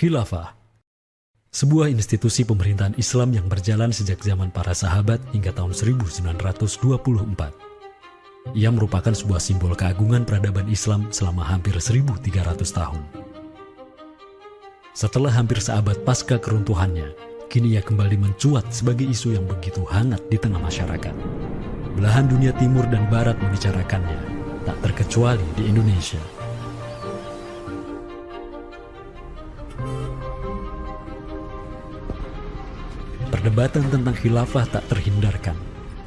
Khilafah sebuah institusi pemerintahan Islam yang berjalan sejak zaman para sahabat hingga tahun 1924. Ia merupakan sebuah simbol keagungan peradaban Islam selama hampir 1300 tahun. Setelah hampir seabad pasca keruntuhannya, kini ia kembali mencuat sebagai isu yang begitu hangat di tengah masyarakat. Belahan dunia timur dan barat membicarakannya, tak terkecuali di Indonesia. Perdebatan tentang khilafah tak terhindarkan.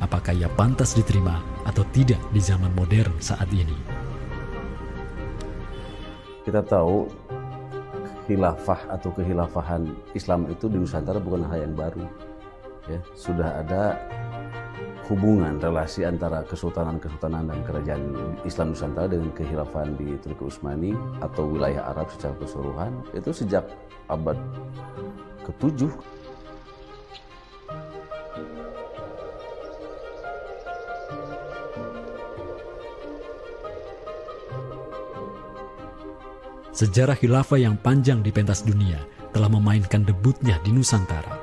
Apakah ia pantas diterima atau tidak di zaman modern saat ini? Kita tahu khilafah atau kehilafahan Islam itu di Nusantara bukan hal yang baru. Ya, sudah ada hubungan relasi antara kesultanan-kesultanan dan kerajaan Islam Nusantara dengan kehilafahan di Turki Utsmani atau wilayah Arab secara keseluruhan itu sejak abad ke-7 Sejarah khilafah yang panjang di pentas dunia telah memainkan debutnya di Nusantara.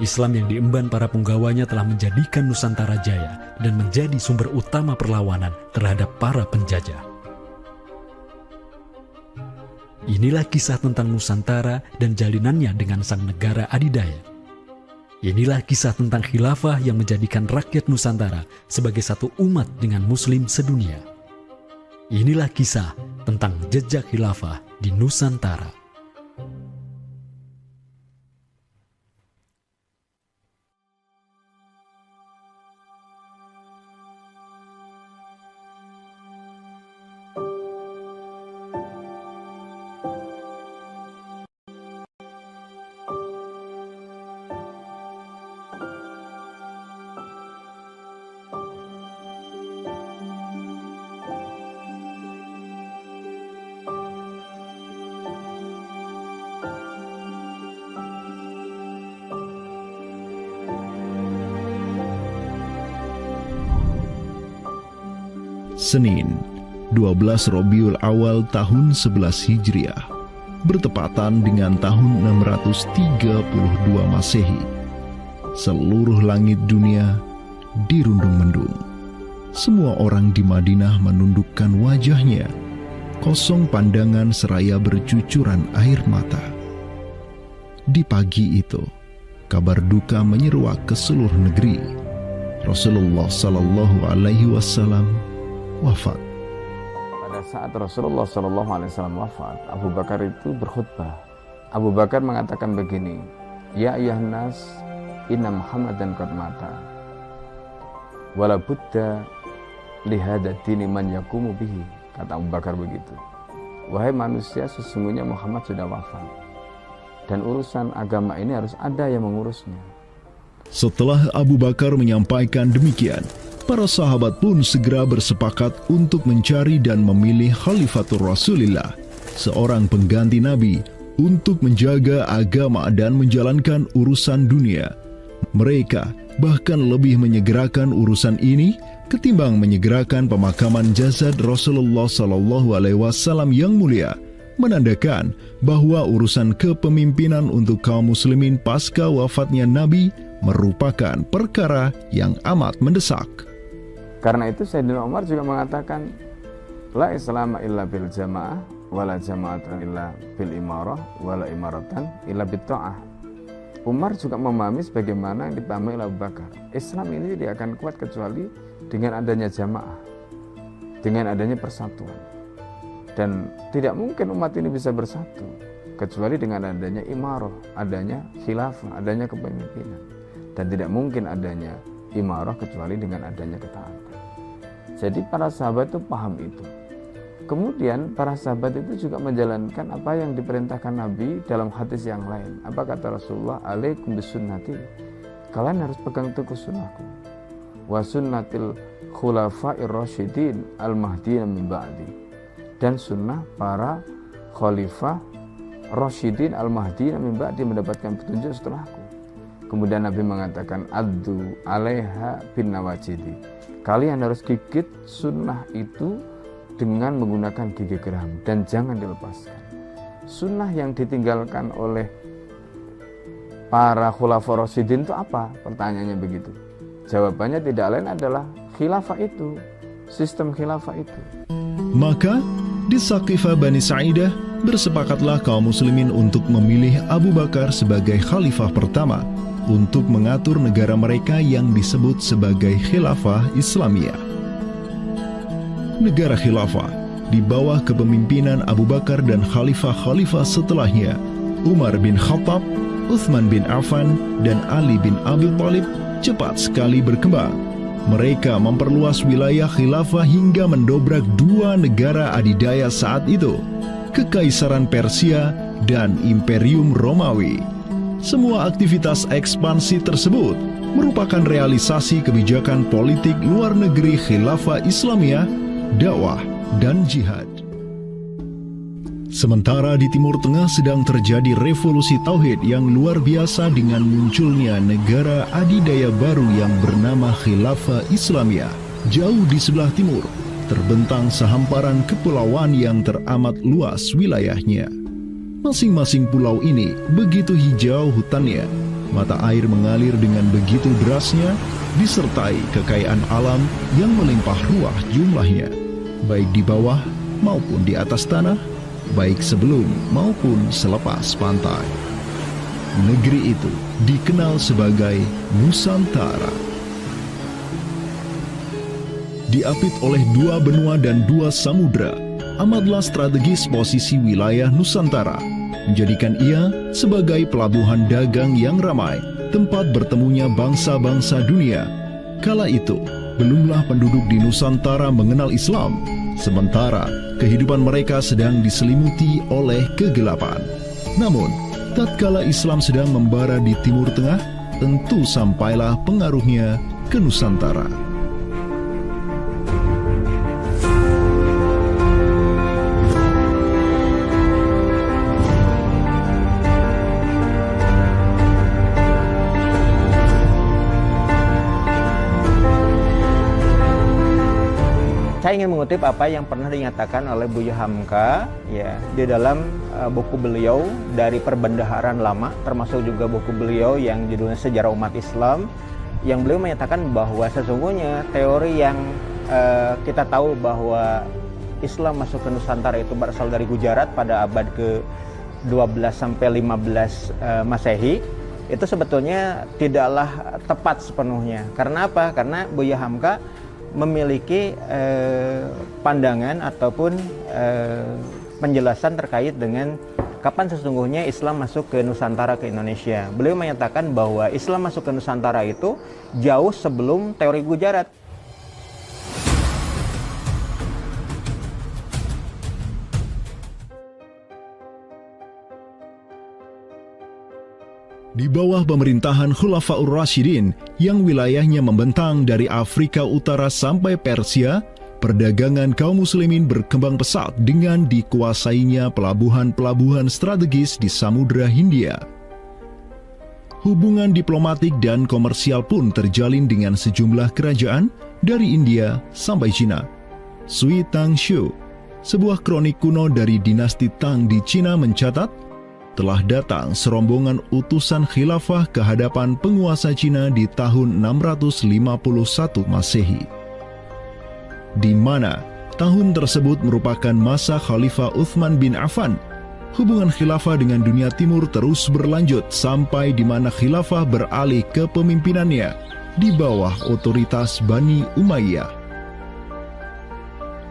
Islam yang diemban para penggawanya telah menjadikan Nusantara jaya dan menjadi sumber utama perlawanan terhadap para penjajah. Inilah kisah tentang Nusantara dan jalinannya dengan sang negara adidaya. Inilah kisah tentang khilafah yang menjadikan rakyat Nusantara sebagai satu umat dengan muslim sedunia. Inilah kisah tentang jejak khilafah di Nusantara. Senin, 12 Robiul Awal tahun 11 Hijriah, bertepatan dengan tahun 632 Masehi. Seluruh langit dunia dirundung mendung. Semua orang di Madinah menundukkan wajahnya, kosong pandangan seraya bercucuran air mata. Di pagi itu, kabar duka menyeruak ke seluruh negeri. Rasulullah Sallallahu Alaihi Wasallam wafat. Pada saat Rasulullah Shallallahu Alaihi Wasallam wafat, Abu Bakar itu berkhutbah. Abu Bakar mengatakan begini, Ya ayah nas, inna dan qad mata. Wala buddha lihadati man yakumu bihi. Kata Abu Bakar begitu. Wahai manusia, sesungguhnya Muhammad sudah wafat. Dan urusan agama ini harus ada yang mengurusnya. Setelah Abu Bakar menyampaikan demikian, para sahabat pun segera bersepakat untuk mencari dan memilih Khalifatul Rasulillah, seorang pengganti Nabi untuk menjaga agama dan menjalankan urusan dunia. Mereka bahkan lebih menyegerakan urusan ini ketimbang menyegerakan pemakaman jasad Rasulullah Sallallahu Alaihi Wasallam yang mulia, menandakan bahwa urusan kepemimpinan untuk kaum muslimin pasca wafatnya Nabi merupakan perkara yang amat mendesak. Karena itu Sayyidina Umar juga mengatakan la islama illa bil jamaah wala jama'atan illa bil imarah wala imaratan illa bil ta'ah. Umar juga memahami sebagaimana yang dipahami oleh Abu Bakar. Islam ini tidak akan kuat kecuali dengan adanya jamaah, dengan adanya persatuan. Dan tidak mungkin umat ini bisa bersatu kecuali dengan adanya imarah, adanya khilafah, adanya kepemimpinan. Dan tidak mungkin adanya imarah kecuali dengan adanya ketaatan. Jadi para sahabat itu paham itu. Kemudian para sahabat itu juga menjalankan apa yang diperintahkan Nabi dalam hadis yang lain. Apa kata Rasulullah? Alaikum bisunnati. Kalian harus pegang teguh sunnahku. Wa sunnatil khulafa'ir rasyidin al-mahdiyina min ba'di. Dan sunnah para khalifah rasyidin al-mahdiyina min ba'di mendapatkan petunjuk setelahku. Kemudian Nabi mengatakan addu alaiha bin nawajidi Kalian harus gigit sunnah itu dengan menggunakan gigi geram dan jangan dilepaskan. sunnah yang ditinggalkan oleh para khulafaur rasyidin itu apa? Pertanyaannya begitu. Jawabannya tidak lain adalah khilafah itu, sistem khilafah itu. Maka di Saqifah Bani Sa'idah bersepakatlah kaum muslimin untuk memilih Abu Bakar sebagai khalifah pertama untuk mengatur negara mereka yang disebut sebagai khilafah Islamiyah. Negara khilafah di bawah kepemimpinan Abu Bakar dan khalifah-khalifah setelahnya, Umar bin Khattab, Uthman bin Affan, dan Ali bin Abi Thalib cepat sekali berkembang. Mereka memperluas wilayah khilafah hingga mendobrak dua negara adidaya saat itu, Kekaisaran Persia dan Imperium Romawi. Semua aktivitas ekspansi tersebut merupakan realisasi kebijakan politik luar negeri khilafah Islamiyah, dakwah, dan jihad. Sementara di Timur Tengah sedang terjadi revolusi tauhid yang luar biasa dengan munculnya negara adidaya baru yang bernama Khilafah Islamiyah. Jauh di sebelah timur, terbentang sehamparan kepulauan yang teramat luas wilayahnya. Masing-masing pulau ini begitu hijau hutannya, mata air mengalir dengan begitu derasnya, disertai kekayaan alam yang melimpah ruah jumlahnya, baik di bawah maupun di atas tanah, baik sebelum maupun selepas pantai. Negeri itu dikenal sebagai Nusantara. Diapit oleh dua benua dan dua samudra, amatlah strategis posisi wilayah Nusantara, menjadikan ia sebagai pelabuhan dagang yang ramai, tempat bertemunya bangsa-bangsa dunia. Kala itu, belumlah penduduk di Nusantara mengenal Islam, sementara kehidupan mereka sedang diselimuti oleh kegelapan. Namun, tatkala Islam sedang membara di Timur Tengah, tentu sampailah pengaruhnya ke Nusantara. Ingin mengutip apa yang pernah dinyatakan oleh Buya Hamka ya di dalam uh, buku beliau dari perbendaharaan lama termasuk juga buku beliau yang judulnya Sejarah Umat Islam yang beliau menyatakan bahwa sesungguhnya teori yang uh, kita tahu bahwa Islam masuk ke Nusantara itu berasal dari Gujarat pada abad ke 12 sampai 15 uh, Masehi itu sebetulnya tidaklah tepat sepenuhnya. Karena apa? Karena Buya Hamka memiliki eh, pandangan ataupun eh, penjelasan terkait dengan kapan sesungguhnya Islam masuk ke Nusantara ke Indonesia. Beliau menyatakan bahwa Islam masuk ke Nusantara itu jauh sebelum teori Gujarat. Di bawah pemerintahan Khulafaur Rashidin yang wilayahnya membentang dari Afrika Utara sampai Persia, perdagangan kaum muslimin berkembang pesat dengan dikuasainya pelabuhan-pelabuhan strategis di Samudra Hindia. Hubungan diplomatik dan komersial pun terjalin dengan sejumlah kerajaan dari India sampai Cina. Sui Tang Xiu, sebuah kronik kuno dari dinasti Tang di Cina mencatat telah datang serombongan utusan khilafah ke hadapan penguasa Cina di tahun 651 Masehi. Di mana tahun tersebut merupakan masa Khalifah Uthman bin Affan, hubungan khilafah dengan dunia timur terus berlanjut sampai di mana khilafah beralih ke pemimpinannya di bawah otoritas Bani Umayyah.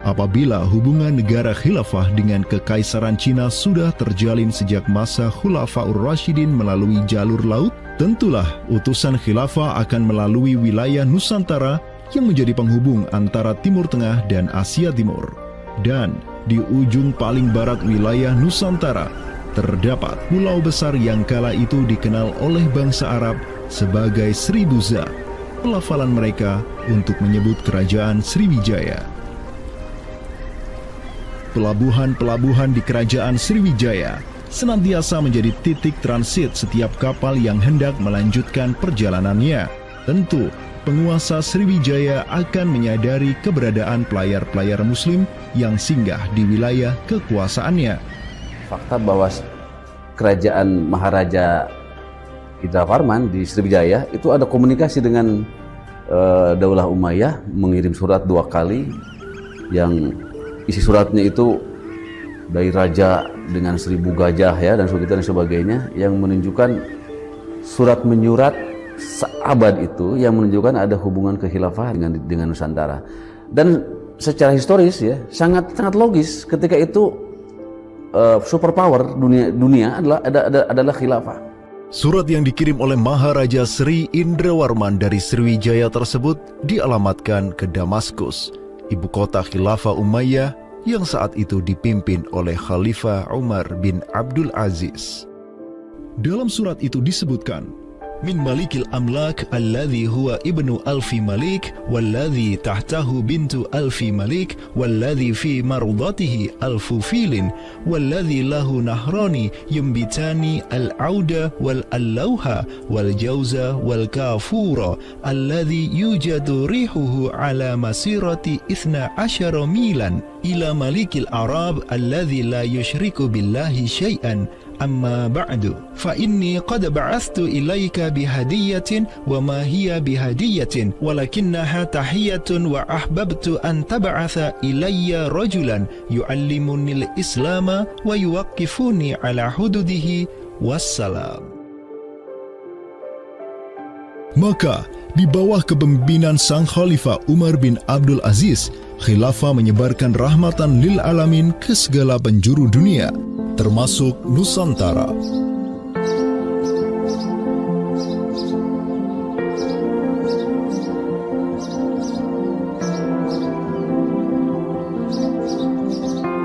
Apabila hubungan negara khilafah dengan kekaisaran Cina sudah terjalin sejak masa Khulafaur Rashidin melalui jalur laut, tentulah utusan khilafah akan melalui wilayah Nusantara yang menjadi penghubung antara Timur Tengah dan Asia Timur. Dan di ujung paling barat wilayah Nusantara, terdapat pulau besar yang kala itu dikenal oleh bangsa Arab sebagai Sribuza, pelafalan mereka untuk menyebut kerajaan Sriwijaya pelabuhan-pelabuhan di kerajaan Sriwijaya senantiasa menjadi titik transit setiap kapal yang hendak melanjutkan perjalanannya. Tentu, penguasa Sriwijaya akan menyadari keberadaan pelayar-pelayar muslim yang singgah di wilayah kekuasaannya. fakta bahwa kerajaan Maharaja Indra Farman di Sriwijaya itu ada komunikasi dengan uh, Daulah Umayyah mengirim surat dua kali yang isi suratnya itu dari raja dengan seribu gajah ya dan sebagainya dan sebagainya yang menunjukkan surat menyurat seabad itu yang menunjukkan ada hubungan kekhilafah dengan dengan Nusantara. Dan secara historis ya sangat sangat logis ketika itu uh, superpower dunia dunia adalah ada, ada, adalah khilafah. Surat yang dikirim oleh Maharaja Sri Indrawarman dari Sriwijaya tersebut dialamatkan ke Damaskus, ibu kota Khilafah Umayyah yang saat itu dipimpin oleh Khalifah Umar bin Abdul Aziz. Dalam surat itu disebutkan, من ملك الأملاك الذي هو ابن ألف ملك والذي تحته بنت ألف ملك والذي في مرضته ألف فيل والذي له نهران ينبتان العود والألوها والجوز والكافور الذي يوجد ريحه على مسيرة إثنى عشر ميلا. إلى ملك الأعراب الذي لا يشرك بالله شيئا. أما بعد فإني قد بعثت إليك بهدية وما هي بهدية ولكنها تحية وأحببت أن تبعث إلي رجلا يعلمني الإسلام ويوقفني على حدوده والسلام Maka, di bawah kepemimpinan Sang Khalifah Umar bin Abdul Aziz, khilafah menyebarkan rahmatan lil alamin ke segala penjuru dunia termasuk Nusantara.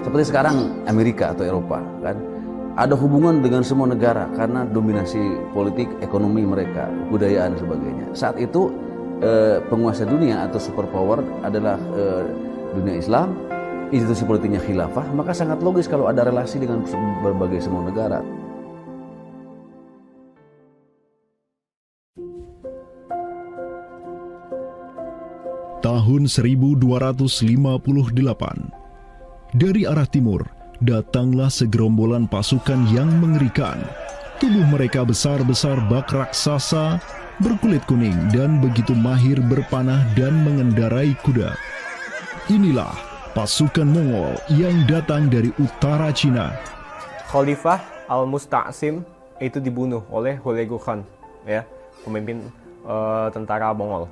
Seperti sekarang Amerika atau Eropa kan ada hubungan dengan semua negara karena dominasi politik, ekonomi mereka, budayaan dan sebagainya. Saat itu eh, penguasa dunia atau superpower adalah eh, dunia Islam, institusi politiknya khilafah, maka sangat logis kalau ada relasi dengan berbagai semua negara. Tahun 1258, dari arah timur datanglah segerombolan pasukan yang mengerikan. Tubuh mereka besar-besar bak raksasa, berkulit kuning dan begitu mahir berpanah dan mengendarai kuda. Inilah pasukan Mongol yang datang dari utara Cina. Khalifah Al-Musta'sim itu dibunuh oleh Hulegu Khan, ya, pemimpin uh, tentara Mongol.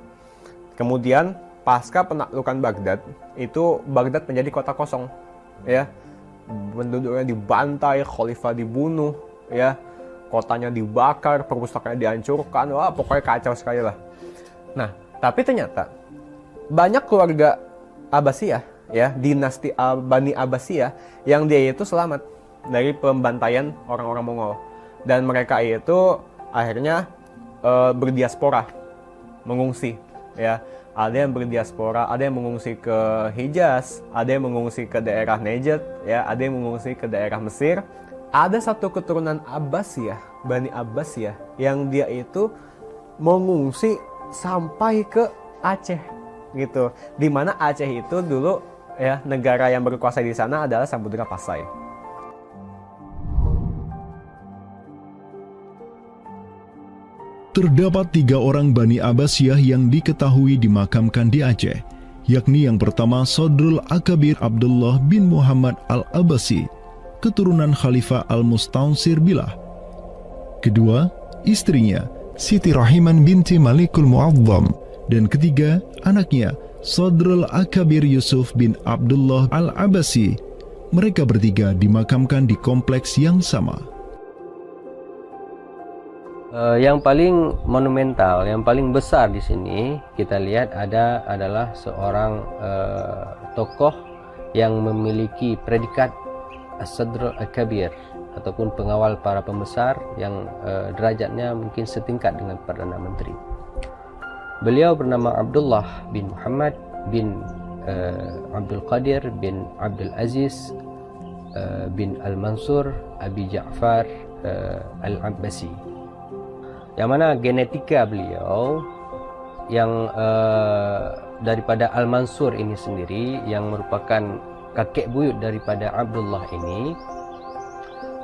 Kemudian pasca penaklukan Baghdad, itu Baghdad menjadi kota kosong, ya. Penduduknya dibantai, Khalifah dibunuh, ya. Kotanya dibakar, perpustakaannya dihancurkan, wah pokoknya kacau sekali lah. Nah, tapi ternyata banyak keluarga Abbasiyah ya dinasti Bani Abbasiyah yang dia itu selamat dari pembantaian orang-orang Mongol. Dan mereka itu akhirnya e, berdiaspora mengungsi ya. Ada yang berdiaspora ada yang mengungsi ke Hijaz ada yang mengungsi ke daerah Najd ya ada yang mengungsi ke daerah Mesir. Ada satu keturunan Abbasiyah Bani Abbasiyah yang dia itu mengungsi sampai ke Aceh gitu. Di mana Aceh itu dulu ya negara yang berkuasa di sana adalah Samudra Pasai. Terdapat tiga orang Bani Abbasiyah yang diketahui dimakamkan di Aceh, yakni yang pertama Sodrul Akabir Abdullah bin Muhammad Al-Abbasi, keturunan Khalifah Al-Mustaunsir Bilah. Kedua, istrinya Siti Rahiman binti Malikul Mu'azzam, dan ketiga, anaknya Sodrul Akabir Yusuf bin Abdullah Al-Abasi. Mereka bertiga dimakamkan di kompleks yang sama. Uh, yang paling monumental, yang paling besar di sini kita lihat ada adalah seorang uh, tokoh yang memiliki predikat As-Sadr Al-Kabir ataupun pengawal para pembesar yang uh, derajatnya mungkin setingkat dengan Perdana Menteri. Beliau bernama Abdullah bin Muhammad bin uh, Abdul Qadir bin Abdul Aziz uh, bin Al-Mansur Abi Ja'far uh, Al-Abbasi. Yang mana genetika beliau yang uh, daripada Al-Mansur ini sendiri yang merupakan kakek buyut daripada Abdullah ini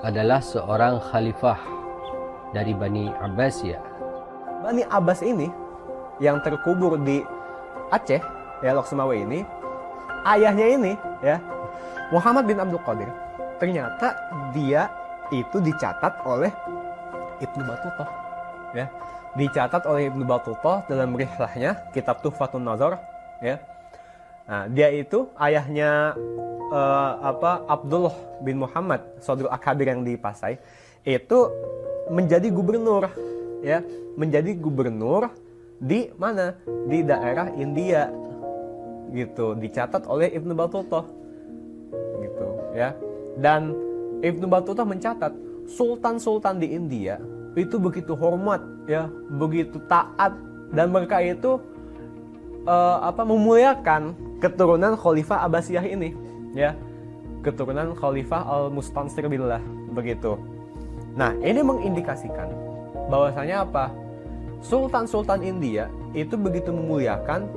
adalah seorang khalifah dari Bani Abbasiyah. Bani Abbas ini yang terkubur di Aceh, ya Lok Sumawe ini, ayahnya ini, ya Muhammad bin Abdul Qadir. Ternyata dia itu dicatat oleh Ibnu Battuta, ya dicatat oleh Ibnu Battuta dalam rihlahnya kitab Tuhfatun Nazar, ya. Nah, dia itu ayahnya uh, apa Abdullah bin Muhammad Sodrul Akabir yang di Pasai itu menjadi gubernur ya menjadi gubernur di mana? Di daerah India. Gitu. Dicatat oleh Ibnu Battuta gitu ya. Dan Ibnu Battuta mencatat sultan-sultan di India itu begitu hormat ya. Begitu taat. Dan mereka itu uh, apa memuliakan keturunan Khalifah Abbasiyah ini ya. Keturunan Khalifah Al Mustansir Billah. Begitu. Nah ini mengindikasikan bahwasanya apa Sultan-Sultan India itu begitu memuliakan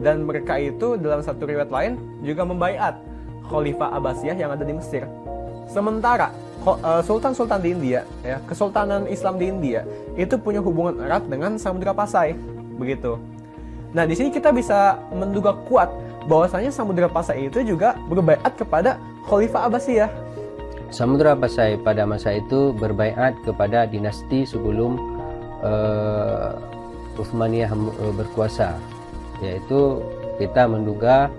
dan mereka itu dalam satu riwayat lain juga membaiat Khalifah Abbasiyah yang ada di Mesir. Sementara eh, Sultan-Sultan di India, ya, Kesultanan Islam di India itu punya hubungan erat dengan Samudra Pasai, begitu. Nah, di sini kita bisa menduga kuat bahwasanya Samudra Pasai itu juga berbaiat kepada Khalifah Abbasiyah. Samudra Pasai pada masa itu berbaiat kepada dinasti sebelum uh, Uthmaniyah uh, berkuasa, yaitu kita menduga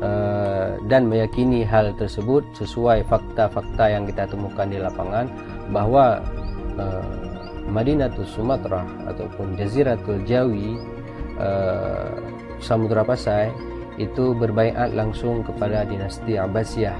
uh, dan meyakini hal tersebut sesuai fakta-fakta yang kita temukan di lapangan bahwa uh, Madinatul Sumatera ataupun Jaziratul Jawi uh, Samudra Pasai itu berbaiat langsung kepada dinasti Abbasiyah.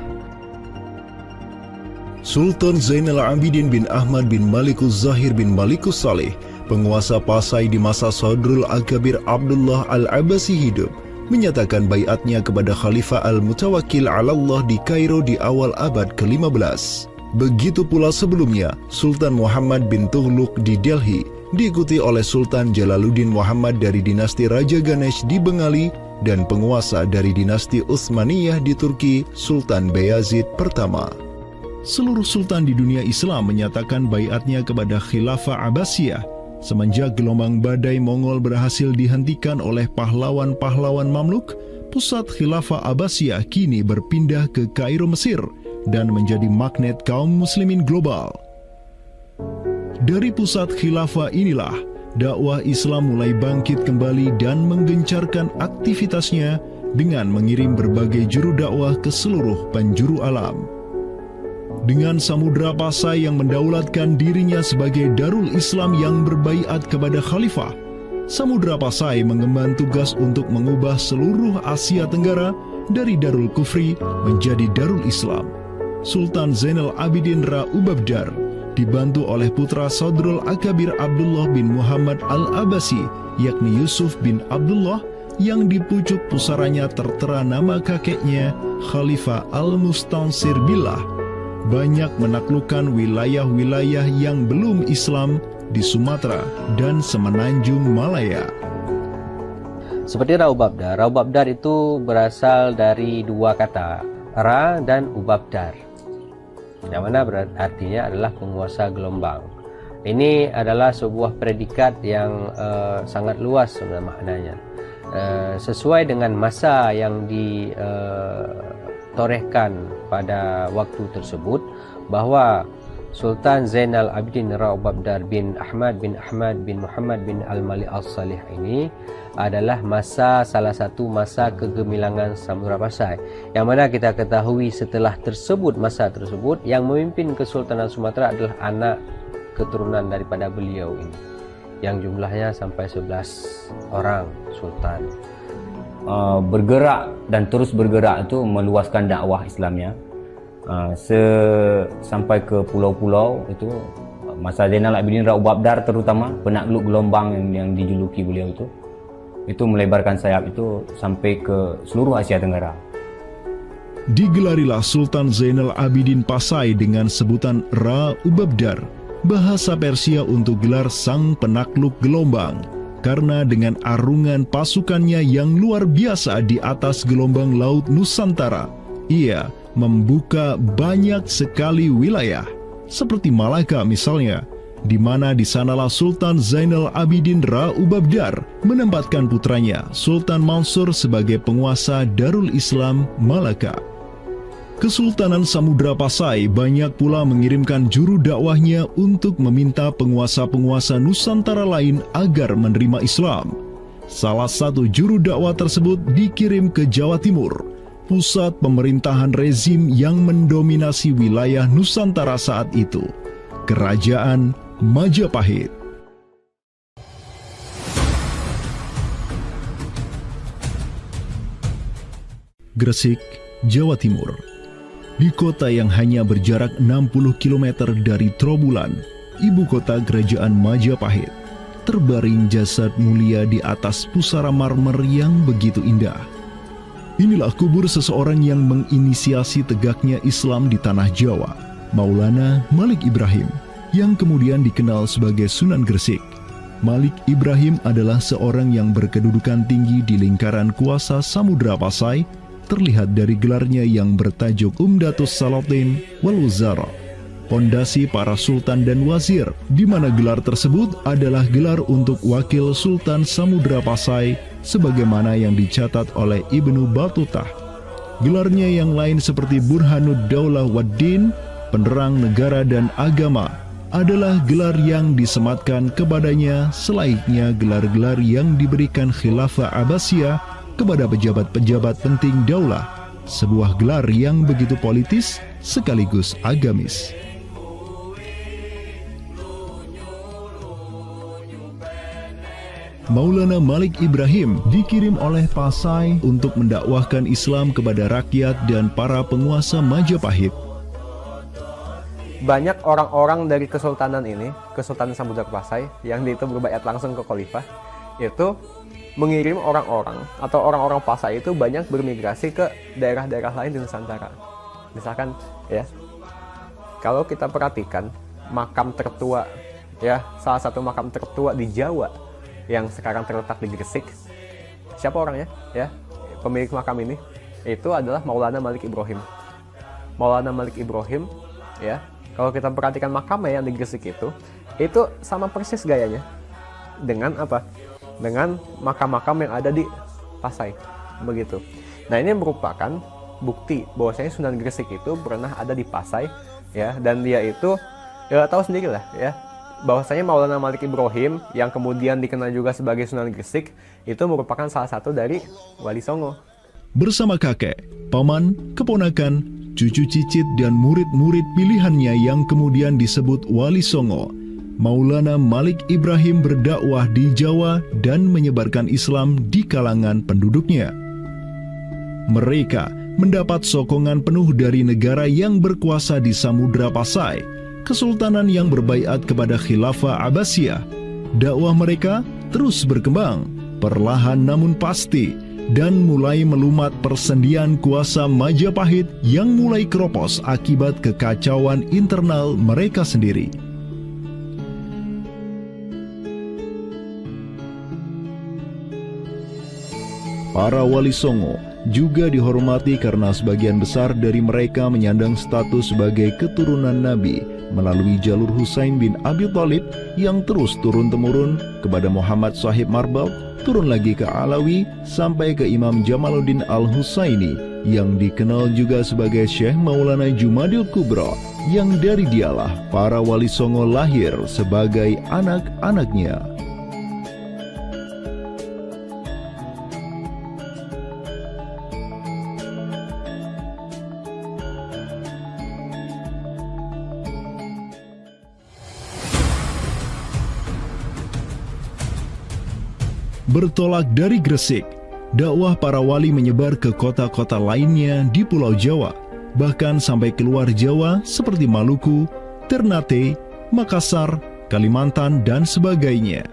Sultan Zainal Abidin bin Ahmad bin Malikus Zahir bin Malikus Saleh, penguasa Pasai di masa Sadrul Akabir Abdullah Al-Abbasi hidup, menyatakan baiatnya kepada Khalifah Al-Mutawakil Allah di Kairo di awal abad ke-15. Begitu pula sebelumnya, Sultan Muhammad bin Tughluk di Delhi diikuti oleh Sultan Jalaluddin Muhammad dari dinasti Raja Ganesh di Bengali dan penguasa dari dinasti Utsmaniyah di Turki, Sultan Bayazid pertama. Seluruh sultan di dunia Islam menyatakan bayatnya kepada Khilafah Abbasiyah semenjak gelombang badai Mongol berhasil dihentikan oleh pahlawan-pahlawan Mamluk. Pusat Khilafah Abbasiyah kini berpindah ke Kairo, Mesir dan menjadi magnet kaum muslimin global. Dari pusat khilafah inilah dakwah Islam mulai bangkit kembali dan menggencarkan aktivitasnya dengan mengirim berbagai juru dakwah ke seluruh penjuru alam. Dengan samudra pasai yang mendaulatkan dirinya sebagai darul Islam yang berbaiat kepada khalifah, Samudra Pasai mengemban tugas untuk mengubah seluruh Asia Tenggara dari Darul Kufri menjadi Darul Islam. Sultan Zainal Abidin Ra Ubabdar dibantu oleh putra Sadrul Akabir Abdullah bin Muhammad Al-Abasi, yakni Yusuf bin Abdullah, yang di pucuk pusaranya tertera nama kakeknya Khalifah Al-Mustansir Billah, banyak menaklukkan wilayah-wilayah yang belum Islam di Sumatera dan Semenanjung Malaya. Seperti Raubabdar, Raubabdar itu berasal dari dua kata, Ra dan Ubabdar yang mana artinya adalah penguasa gelombang. Ini adalah sebuah predikat yang uh, sangat luas sebenarnya maknanya. Uh, sesuai dengan masa yang ditorehkan uh, pada waktu tersebut bahwa Sultan Zainal Abidin Ra'ubabdar bin Ahmad bin Ahmad bin Muhammad bin Al-Mali Al-Salih ini adalah masa salah satu masa kegemilangan Samudra Pasai. Yang mana kita ketahui setelah tersebut masa tersebut yang memimpin Kesultanan Sumatera adalah anak keturunan daripada beliau ini. Yang jumlahnya sampai 11 orang sultan uh, bergerak dan terus bergerak itu meluaskan dakwah Islamnya uh, sampai ke pulau-pulau itu masa Zainal Abidin Raubabdar terutama penakluk gelombang yang, yang dijuluki beliau itu itu melebarkan sayap itu sampai ke seluruh Asia Tenggara. Digelarilah Sultan Zainal Abidin Pasai dengan sebutan Ra Ubabdar, bahasa Persia untuk gelar sang penakluk gelombang. Karena dengan arungan pasukannya yang luar biasa di atas gelombang laut Nusantara, ia membuka banyak sekali wilayah. seperti Malaka misalnya, di mana di sanalah Sultan Zainal Abidin Ra'ubabdar menempatkan putranya Sultan Mansur sebagai penguasa Darul Islam Malaka. Kesultanan Samudra Pasai banyak pula mengirimkan juru dakwahnya untuk meminta penguasa-penguasa Nusantara lain agar menerima Islam. Salah satu juru dakwah tersebut dikirim ke Jawa Timur, pusat pemerintahan rezim yang mendominasi wilayah Nusantara saat itu. Kerajaan Majapahit. Gresik, Jawa Timur. Di kota yang hanya berjarak 60 km dari Trobulan, ibu kota kerajaan Majapahit, terbaring jasad mulia di atas pusara marmer yang begitu indah. Inilah kubur seseorang yang menginisiasi tegaknya Islam di tanah Jawa, Maulana Malik Ibrahim yang kemudian dikenal sebagai Sunan Gresik. Malik Ibrahim adalah seorang yang berkedudukan tinggi di lingkaran kuasa Samudra Pasai, terlihat dari gelarnya yang bertajuk Umdatus Salatin wal Wuzara, pondasi para sultan dan wazir, di mana gelar tersebut adalah gelar untuk wakil Sultan Samudra Pasai, sebagaimana yang dicatat oleh Ibnu Batutah. Gelarnya yang lain seperti Burhanud Daulah Waddin, penerang negara dan agama, adalah gelar yang disematkan kepadanya selayaknya gelar-gelar yang diberikan Khilafah Abbasiyah kepada pejabat-pejabat penting daulah, sebuah gelar yang begitu politis sekaligus agamis. Maulana Malik Ibrahim dikirim oleh Pasai untuk mendakwahkan Islam kepada rakyat dan para penguasa Majapahit banyak orang-orang dari kesultanan ini, Kesultanan Samudra Pasai, yang itu berbayat langsung ke khalifah, itu mengirim orang-orang atau orang-orang Pasai itu banyak bermigrasi ke daerah-daerah lain di Nusantara. Misalkan ya, kalau kita perhatikan makam tertua ya, salah satu makam tertua di Jawa yang sekarang terletak di Gresik. Siapa orangnya? Ya, pemilik makam ini itu adalah Maulana Malik Ibrahim. Maulana Malik Ibrahim ya kalau kita perhatikan makamnya yang di Gresik itu, itu sama persis gayanya. Dengan apa? Dengan makam-makam yang ada di Pasai. Begitu. Nah ini merupakan bukti bahwasanya Sunan Gresik itu pernah ada di Pasai ya dan dia itu ya tahu sendiri lah ya bahwasanya Maulana Malik Ibrahim yang kemudian dikenal juga sebagai Sunan Gresik itu merupakan salah satu dari Wali Songo. Bersama kakek, paman, keponakan, cucu cicit dan murid-murid pilihannya yang kemudian disebut Wali Songo, Maulana Malik Ibrahim berdakwah di Jawa dan menyebarkan Islam di kalangan penduduknya. Mereka mendapat sokongan penuh dari negara yang berkuasa di Samudra Pasai, kesultanan yang berbaiat kepada Khilafah Abbasiyah. Dakwah mereka terus berkembang, perlahan namun pasti, dan mulai melumat persendian kuasa Majapahit yang mulai keropos akibat kekacauan internal mereka sendiri. Para wali songo juga dihormati karena sebagian besar dari mereka menyandang status sebagai keturunan Nabi melalui jalur Husain bin Abi Thalib yang terus turun-temurun kepada Muhammad Sahib Marbal turun lagi ke Alawi sampai ke Imam Jamaluddin Al-Husaini yang dikenal juga sebagai Syekh Maulana Jumadil Kubro yang dari dialah para wali songo lahir sebagai anak-anaknya. Bertolak dari Gresik, dakwah para wali menyebar ke kota-kota lainnya di Pulau Jawa, bahkan sampai keluar Jawa seperti Maluku, Ternate, Makassar, Kalimantan, dan sebagainya.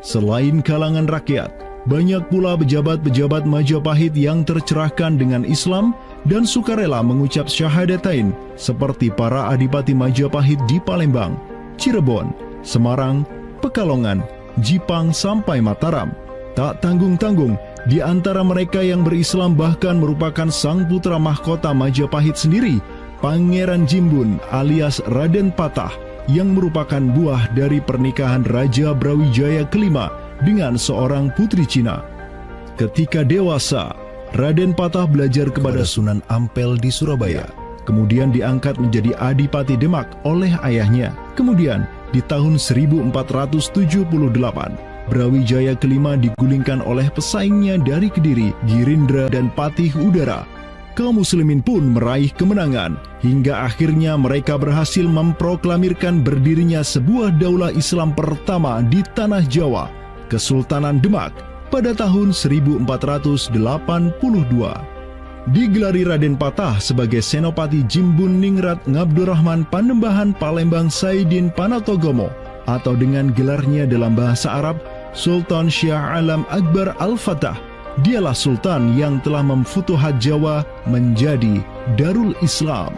Selain kalangan rakyat, banyak pula pejabat-pejabat Majapahit yang tercerahkan dengan Islam dan sukarela mengucap syahadatain seperti para adipati Majapahit di Palembang, Cirebon, Semarang, Pekalongan, Jipang sampai Mataram. Tak tanggung-tanggung, di antara mereka yang berislam bahkan merupakan sang putra mahkota Majapahit sendiri, Pangeran Jimbun alias Raden Patah yang merupakan buah dari pernikahan Raja Brawijaya kelima dengan seorang putri Cina. Ketika dewasa, Raden Patah belajar kepada Sunan Ampel di Surabaya. Kemudian diangkat menjadi Adipati Demak oleh ayahnya. Kemudian di tahun 1478, Brawijaya kelima digulingkan oleh pesaingnya dari Kediri, Girindra dan Patih Udara kaum muslimin pun meraih kemenangan hingga akhirnya mereka berhasil memproklamirkan berdirinya sebuah daulah Islam pertama di tanah Jawa, Kesultanan Demak pada tahun 1482. Digelari Raden Patah sebagai Senopati Jimbun Ningrat Ngabdurrahman Panembahan Palembang Saidin Panatogomo atau dengan gelarnya dalam bahasa Arab Sultan Syah Alam Akbar Al-Fatah Dialah sultan yang telah memfutuhat Jawa menjadi Darul Islam.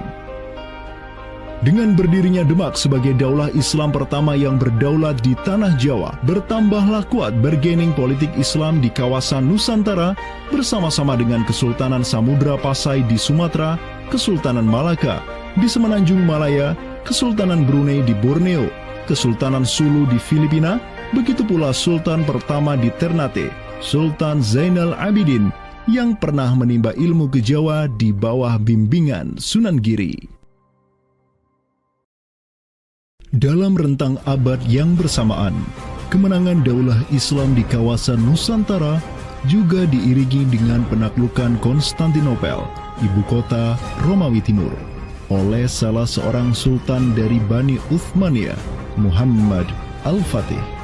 Dengan berdirinya Demak sebagai daulah Islam pertama yang berdaulat di tanah Jawa, bertambahlah kuat bergening politik Islam di kawasan Nusantara bersama-sama dengan Kesultanan Samudra Pasai di Sumatera, Kesultanan Malaka di Semenanjung Malaya, Kesultanan Brunei di Borneo, Kesultanan Sulu di Filipina, begitu pula Sultan pertama di Ternate, Sultan Zainal Abidin yang pernah menimba ilmu ke Jawa di bawah bimbingan Sunan Giri. Dalam rentang abad yang bersamaan, kemenangan daulah Islam di kawasan Nusantara juga diiringi dengan penaklukan Konstantinopel, ibu kota Romawi Timur, oleh salah seorang sultan dari Bani Uthmaniyah, Muhammad Al-Fatih.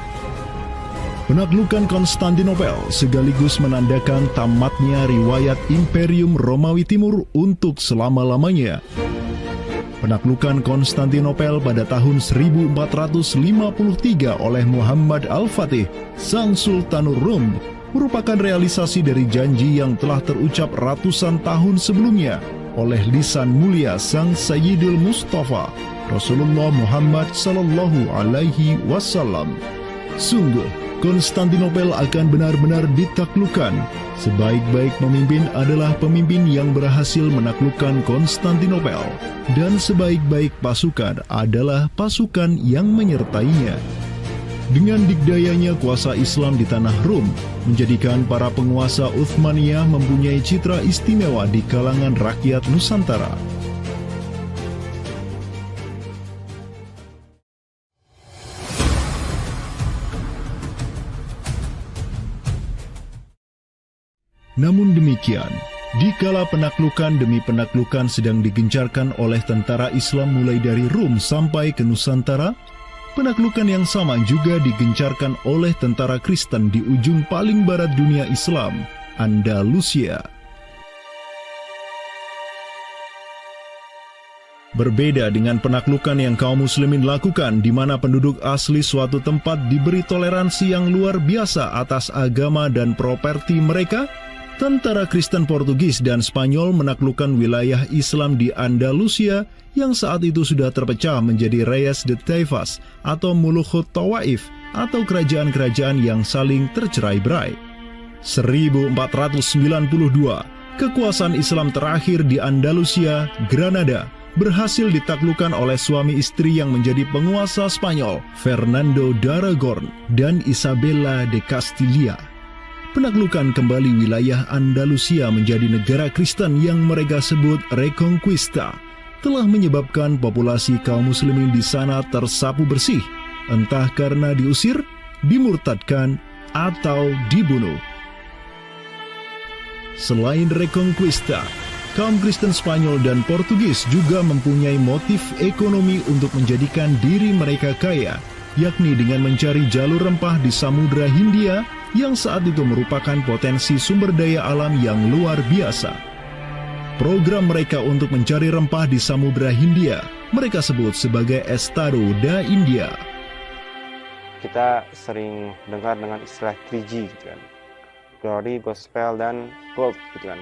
Penaklukan Konstantinopel sekaligus menandakan tamatnya riwayat Imperium Romawi Timur untuk selama-lamanya. Penaklukan Konstantinopel pada tahun 1453 oleh Muhammad Al-Fatih, Sang Sultanur Rum, merupakan realisasi dari janji yang telah terucap ratusan tahun sebelumnya oleh lisan mulia Sang Sayyidul Mustafa, Rasulullah Muhammad Sallallahu Alaihi Wasallam. Sungguh, Konstantinopel akan benar-benar ditaklukkan. Sebaik-baik pemimpin adalah pemimpin yang berhasil menaklukkan Konstantinopel, dan sebaik-baik pasukan adalah pasukan yang menyertainya. Dengan dikdayanya kuasa Islam di tanah Rom, menjadikan para penguasa Uthmaniyah mempunyai citra istimewa di kalangan rakyat Nusantara. Namun demikian, dikala penaklukan demi penaklukan sedang digencarkan oleh tentara Islam mulai dari Rum sampai ke Nusantara, penaklukan yang sama juga digencarkan oleh tentara Kristen di ujung paling barat dunia Islam, Andalusia. Berbeda dengan penaklukan yang kaum muslimin lakukan di mana penduduk asli suatu tempat diberi toleransi yang luar biasa atas agama dan properti mereka, Tentara Kristen Portugis dan Spanyol menaklukkan wilayah Islam di Andalusia yang saat itu sudah terpecah menjadi Reyes de Taifas atau Mulukhut Tawaif atau kerajaan-kerajaan yang saling tercerai-berai. 1492, kekuasaan Islam terakhir di Andalusia, Granada, berhasil ditaklukkan oleh suami istri yang menjadi penguasa Spanyol, Fernando d'Aragon dan Isabella de Castilla penaklukan kembali wilayah Andalusia menjadi negara Kristen yang mereka sebut Reconquista telah menyebabkan populasi kaum muslimin di sana tersapu bersih, entah karena diusir, dimurtadkan, atau dibunuh. Selain Reconquista, kaum Kristen Spanyol dan Portugis juga mempunyai motif ekonomi untuk menjadikan diri mereka kaya, yakni dengan mencari jalur rempah di Samudra Hindia yang saat itu merupakan potensi sumber daya alam yang luar biasa. Program mereka untuk mencari rempah di Samudra Hindia mereka sebut sebagai Estado da India. Kita sering dengar dengan istilah 3G gitu kan. Glory, Gospel, dan Gold gitu kan.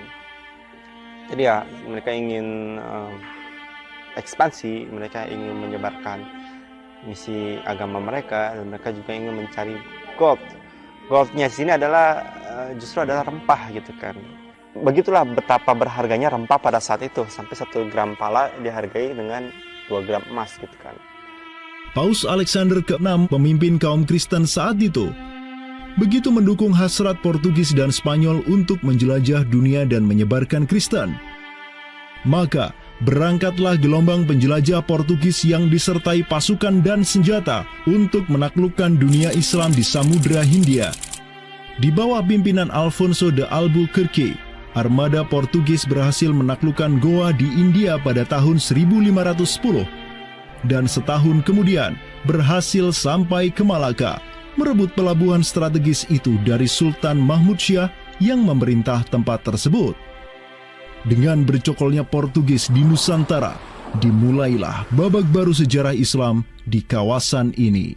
Jadi ya mereka ingin uh, ekspansi, mereka ingin menyebarkan misi agama mereka dan mereka juga ingin mencari gold goldnya sini adalah uh, justru adalah rempah gitu kan begitulah betapa berharganya rempah pada saat itu sampai satu gram pala dihargai dengan 2 gram emas gitu kan. Paus Alexander ke-6 pemimpin kaum Kristen saat itu begitu mendukung hasrat Portugis dan Spanyol untuk menjelajah dunia dan menyebarkan Kristen. Maka berangkatlah gelombang penjelajah Portugis yang disertai pasukan dan senjata untuk menaklukkan dunia Islam di Samudra Hindia. Di bawah pimpinan Alfonso de Albuquerque, armada Portugis berhasil menaklukkan Goa di India pada tahun 1510 dan setahun kemudian berhasil sampai ke Malaka, merebut pelabuhan strategis itu dari Sultan Mahmud Syah yang memerintah tempat tersebut. Dengan bercokolnya Portugis di Nusantara, dimulailah babak baru sejarah Islam di kawasan ini.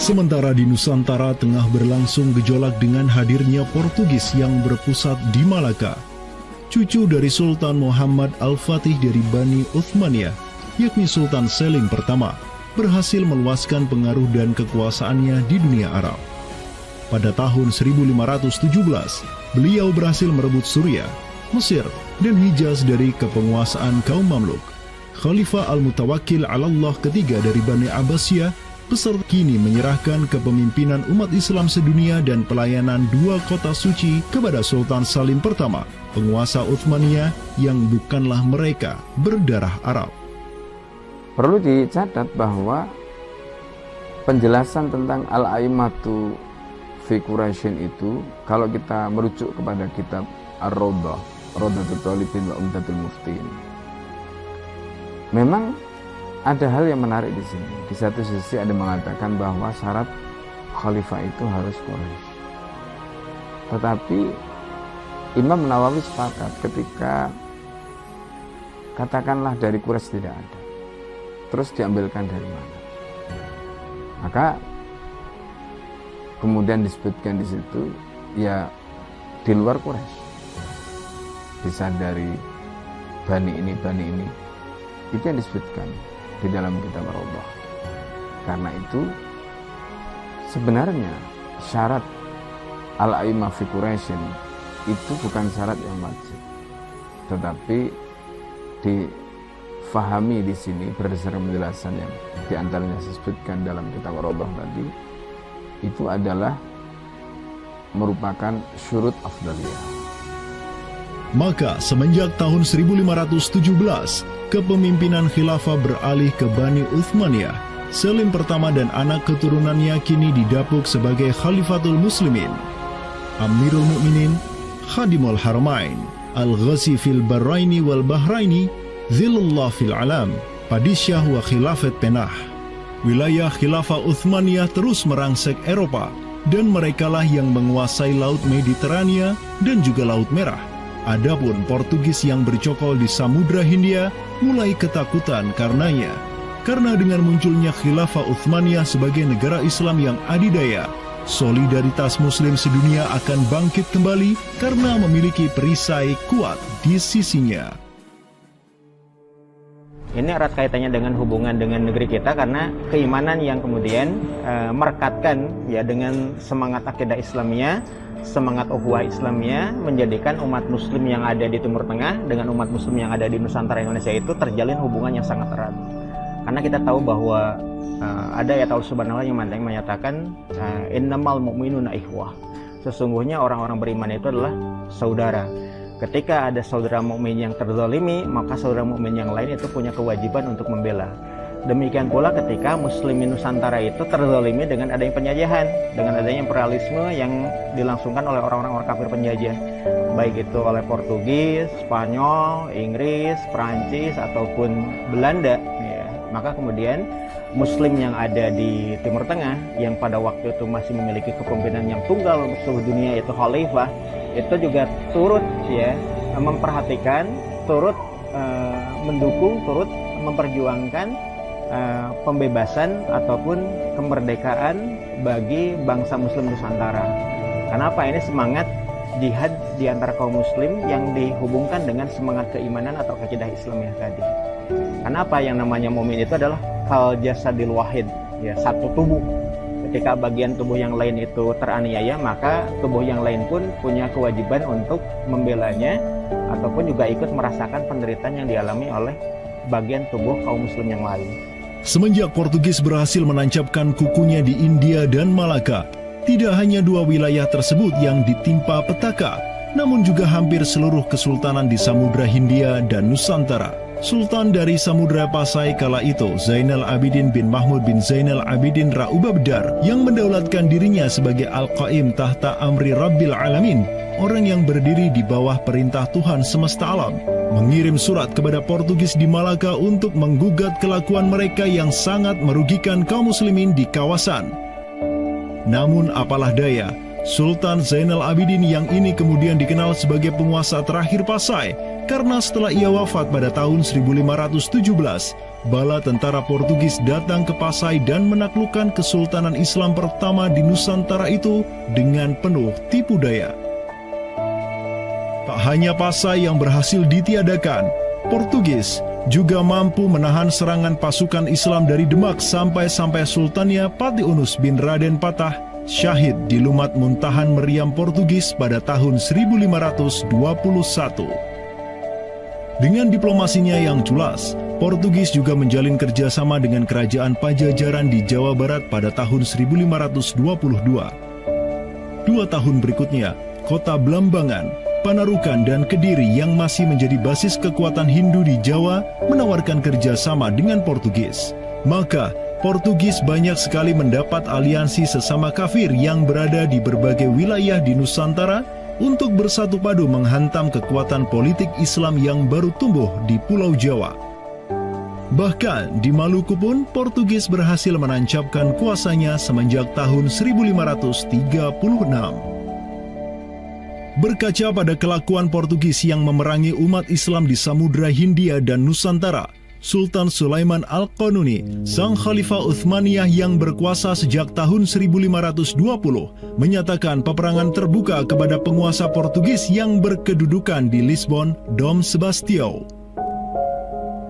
Sementara di Nusantara tengah berlangsung gejolak dengan hadirnya Portugis yang berpusat di Malaka. Cucu dari Sultan Muhammad Al-Fatih dari Bani Uthmaniyah, yakni Sultan Selim pertama, berhasil meluaskan pengaruh dan kekuasaannya di dunia Arab. Pada tahun 1517, beliau berhasil merebut Suriah, Mesir, dan Hijaz dari kepenguasaan kaum Mamluk. Khalifah Al-Mutawakil Allah ketiga dari Bani Abbasiyah peserta kini menyerahkan kepemimpinan umat Islam sedunia dan pelayanan dua kota suci kepada Sultan Salim pertama, penguasa Uthmaniyah yang bukanlah mereka berdarah Arab. Perlu dicatat bahwa penjelasan tentang Al-Aimatu fi itu kalau kita merujuk kepada kitab Ar-Rawdah, Rawdatul Talibin wa Umdatul Muftin. Memang ada hal yang menarik di sini. Di satu sisi ada mengatakan bahwa syarat khalifah itu harus Quraisy. Tetapi Imam Nawawi sepakat ketika katakanlah dari Quraisy tidak ada. Terus diambilkan dari mana? Maka kemudian disebutkan di situ ya di luar Quraisy. Bisa dari bani ini, bani ini. Itu yang disebutkan di dalam kitab Allah. Karena itu sebenarnya syarat al-aimah fi itu bukan syarat yang wajib. Tetapi difahami di sini berdasarkan penjelasan yang di antaranya disebutkan dalam kitab Allah tadi itu adalah merupakan syurut afdaliyah. Maka semenjak tahun 1517 kepemimpinan khilafah beralih ke Bani Uthmaniyah. Selim pertama dan anak keturunannya kini didapuk sebagai Khalifatul Muslimin. Amirul Mukminin, Khadimul Haramain, Al-Ghazi fil Bahraini wal Bahraini, Zilullah fil Alam, Padisyah wa Khilafat Penah. Wilayah Khilafah Uthmaniyah terus merangsek Eropa, dan merekalah yang menguasai Laut Mediterania dan juga Laut Merah. Adapun Portugis yang bercokol di Samudra Hindia mulai ketakutan karenanya. Karena dengan munculnya Khilafah Uthmaniyah sebagai negara Islam yang adidaya, solidaritas muslim sedunia akan bangkit kembali karena memiliki perisai kuat di sisinya. Ini erat kaitannya dengan hubungan dengan negeri kita karena keimanan yang kemudian e, merekatkan ya dengan semangat akidah Islamnya semangat ukhuwah Islamnya menjadikan umat muslim yang ada di Timur Tengah dengan umat muslim yang ada di Nusantara Indonesia itu terjalin hubungan yang sangat erat. Karena kita tahu bahwa uh, ada ayat Allah Subhanahu yang menyatakan uh, innamal mu'minuna ikhwah. Sesungguhnya orang-orang beriman itu adalah saudara. Ketika ada saudara mukmin yang terzalimi, maka saudara mukmin yang lain itu punya kewajiban untuk membela. Demikian pula ketika muslimin Nusantara itu terzalimi dengan adanya penjajahan, dengan adanya imperialisme yang dilangsungkan oleh orang-orang kafir penjajah, baik itu oleh Portugis, Spanyol, Inggris, Prancis ataupun Belanda. Ya. Maka kemudian Muslim yang ada di Timur Tengah yang pada waktu itu masih memiliki kepemimpinan yang tunggal seluruh dunia itu khalifah itu juga turut ya memperhatikan, turut uh, mendukung, turut memperjuangkan uh, pembebasan ataupun kemerdekaan bagi bangsa Muslim Nusantara. Kenapa ini semangat jihad di antara kaum muslim yang dihubungkan dengan semangat keimanan atau akidah Islamiyah tadi. Karena apa yang namanya mukmin itu adalah kal jasadil wahid, ya satu tubuh. Ketika bagian tubuh yang lain itu teraniaya, maka tubuh yang lain pun punya kewajiban untuk membelanya ataupun juga ikut merasakan penderitaan yang dialami oleh bagian tubuh kaum muslim yang lain. Semenjak Portugis berhasil menancapkan kukunya di India dan Malaka, tidak hanya dua wilayah tersebut yang ditimpa petaka, namun juga hampir seluruh kesultanan di Samudra Hindia dan Nusantara. Sultan dari Samudra Pasai kala itu, Zainal Abidin bin Mahmud bin Zainal Abidin Ra'ubabdar, yang mendaulatkan dirinya sebagai Al-Qaim tahta Amri Rabbil Alamin, orang yang berdiri di bawah perintah Tuhan semesta alam, mengirim surat kepada Portugis di Malaka untuk menggugat kelakuan mereka yang sangat merugikan kaum muslimin di kawasan. Namun apalah daya, Sultan Zainal Abidin yang ini kemudian dikenal sebagai penguasa terakhir Pasai karena setelah ia wafat pada tahun 1517, bala tentara Portugis datang ke Pasai dan menaklukkan Kesultanan Islam pertama di Nusantara itu dengan penuh tipu daya. Tak hanya Pasai yang berhasil ditiadakan, Portugis juga mampu menahan serangan pasukan Islam dari Demak sampai-sampai Sultannya Patiunus bin Raden Patah syahid di Lumat Muntahan Meriam Portugis pada tahun 1521. Dengan diplomasinya yang jelas, Portugis juga menjalin kerjasama dengan kerajaan Pajajaran di Jawa Barat pada tahun 1522. Dua tahun berikutnya, kota Blambangan, Panarukan, dan Kediri yang masih menjadi basis kekuatan Hindu di Jawa menawarkan kerjasama dengan Portugis. Maka, Portugis banyak sekali mendapat aliansi sesama kafir yang berada di berbagai wilayah di Nusantara untuk bersatu padu menghantam kekuatan politik Islam yang baru tumbuh di Pulau Jawa. Bahkan di Maluku pun Portugis berhasil menancapkan kuasanya semenjak tahun 1536. Berkaca pada kelakuan Portugis yang memerangi umat Islam di Samudra Hindia dan Nusantara, Sultan Sulaiman Al-Qanuni, sang Khalifah Uthmaniyah yang berkuasa sejak tahun 1520, menyatakan peperangan terbuka kepada penguasa Portugis yang berkedudukan di Lisbon, Dom Sebastião.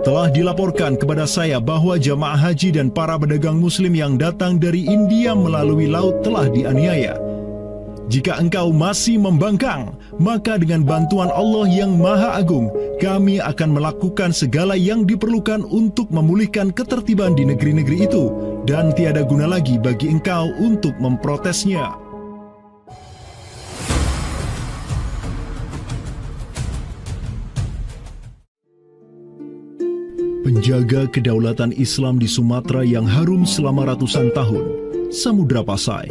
Telah dilaporkan kepada saya bahwa jamaah haji dan para pedagang muslim yang datang dari India melalui laut telah dianiaya. Jika engkau masih membangkang, maka dengan bantuan Allah yang Maha Agung, kami akan melakukan segala yang diperlukan untuk memulihkan ketertiban di negeri-negeri itu, dan tiada guna lagi bagi engkau untuk memprotesnya. Penjaga kedaulatan Islam di Sumatera yang harum selama ratusan tahun, Samudra Pasai,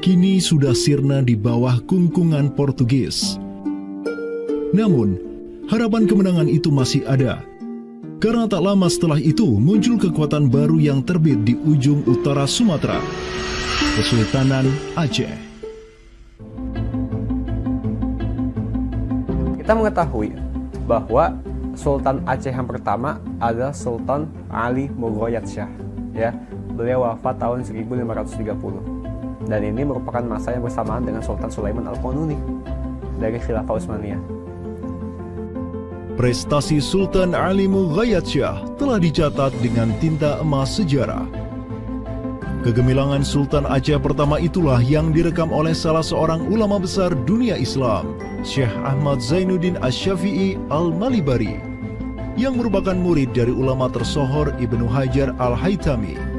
kini sudah sirna di bawah kungkungan Portugis. Namun, harapan kemenangan itu masih ada. Karena tak lama setelah itu muncul kekuatan baru yang terbit di ujung utara Sumatera, Kesultanan Aceh. Kita mengetahui bahwa Sultan Aceh yang pertama adalah Sultan Ali Mughayat Shah. Ya, beliau wafat tahun 1530 dan ini merupakan masa yang bersamaan dengan Sultan Sulaiman Al-Qanuni dari Khilafah Utsmaniyah. Prestasi Sultan Ali Mughayat Shah telah dicatat dengan tinta emas sejarah. Kegemilangan Sultan Aceh pertama itulah yang direkam oleh salah seorang ulama besar dunia Islam, Syekh Ahmad Zainuddin Asy-Syafi'i Al-Malibari, yang merupakan murid dari ulama tersohor Ibnu Hajar Al-Haytami.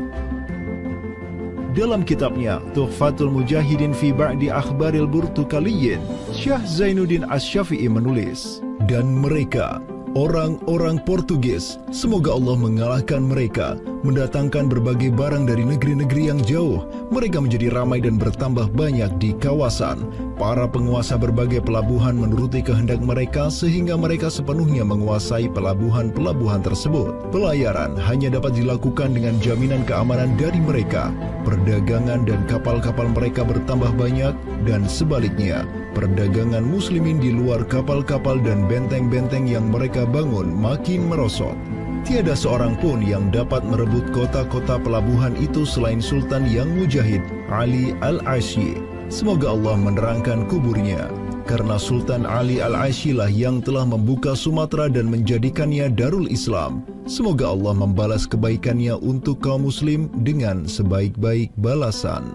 Dalam kitabnya Tuhfatul Mujahidin fi Ba'di Akhbaril Burtukaliyin, Syekh Zainuddin Asy-Syafi'i menulis, dan mereka orang-orang Portugis. Semoga Allah mengalahkan mereka, mendatangkan berbagai barang dari negeri-negeri yang jauh. Mereka menjadi ramai dan bertambah banyak di kawasan. Para penguasa berbagai pelabuhan menuruti kehendak mereka sehingga mereka sepenuhnya menguasai pelabuhan-pelabuhan tersebut. Pelayaran hanya dapat dilakukan dengan jaminan keamanan dari mereka. Perdagangan dan kapal-kapal mereka bertambah banyak dan sebaliknya, perdagangan muslimin di luar kapal-kapal dan benteng-benteng yang mereka bangun makin merosot. Tiada seorang pun yang dapat merebut kota-kota pelabuhan itu selain Sultan yang mujahid Ali Al-Asyi. Semoga Allah menerangkan kuburnya. karena Sultan Ali Al-Ashilah yang telah membuka Sumatera dan menjadikannya Darul Islam. Semoga Allah membalas kebaikannya untuk kaum muslim dengan sebaik-baik balasan.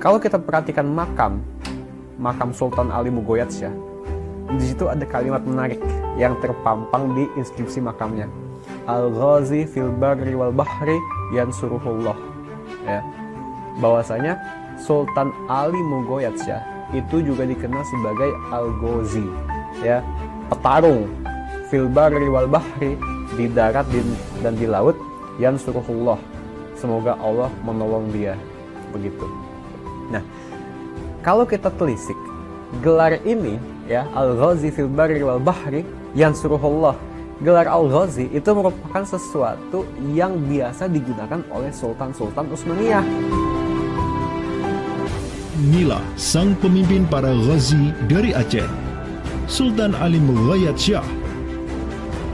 Kalau kita perhatikan makam, makam Sultan Ali Mugoyatsya, di situ ada kalimat menarik yang terpampang di inskripsi makamnya. Al-Ghazi fil barri wal bahri yansuruhullah. Ya. Bahwasanya Sultan Ali Mugoyatsya itu juga dikenal sebagai Al-Ghazi, ya, petarung fil barri wal bahri di darat dan di laut yansuruhullah. Semoga Allah menolong dia. Begitu. Nah, kalau kita telisik gelar ini ya Al-Ghazi fil barri wal bahri yang suruh Allah gelar Al-Ghazi itu merupakan sesuatu yang biasa digunakan oleh sultan-sultan Utsmaniyah. Inilah sang pemimpin para Ghazi dari Aceh, Sultan Ali Mughayat Syah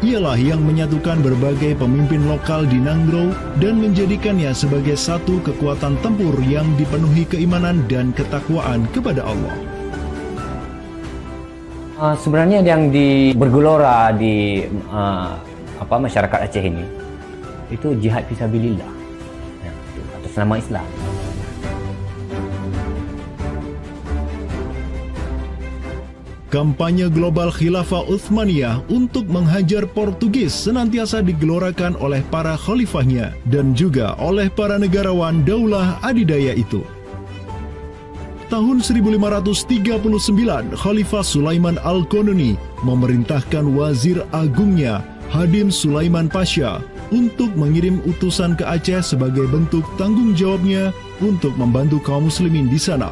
ialah yang menyatukan berbagai pemimpin lokal di Nanggro dan menjadikannya sebagai satu kekuatan tempur yang dipenuhi keimanan dan ketakwaan kepada Allah. Uh, sebenarnya yang di bergelora di uh, apa masyarakat Aceh ini itu jihad fisabilillah ya, atas nama Islam. Kampanye global Khilafah Uthmaniyah untuk menghajar Portugis senantiasa digelorakan oleh para khalifahnya dan juga oleh para negarawan daulah adidaya itu. Tahun 1539, Khalifah Sulaiman Al-Qanuni memerintahkan wazir agungnya Hadim Sulaiman Pasha untuk mengirim utusan ke Aceh sebagai bentuk tanggung jawabnya untuk membantu kaum muslimin di sana.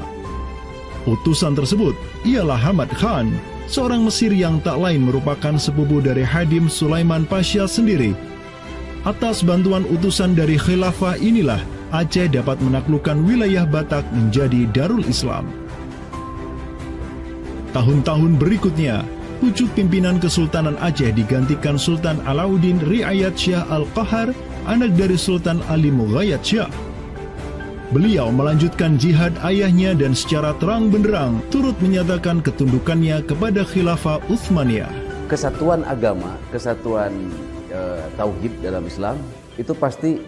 Utusan tersebut ialah Hamad Khan, seorang Mesir yang tak lain merupakan sepupu dari Hadim Sulaiman Pasha sendiri. Atas bantuan utusan dari khilafah inilah Aceh dapat menaklukkan wilayah Batak menjadi Darul Islam. Tahun-tahun berikutnya, pucuk pimpinan Kesultanan Aceh digantikan Sultan Alauddin Riayat Syah Al-Qahar, anak dari Sultan Ali Mughayat Syah. Beliau melanjutkan jihad ayahnya dan secara terang benderang turut menyatakan ketundukannya kepada khilafah Uthmaniyah. Kesatuan agama, kesatuan e, tauhid dalam Islam itu pasti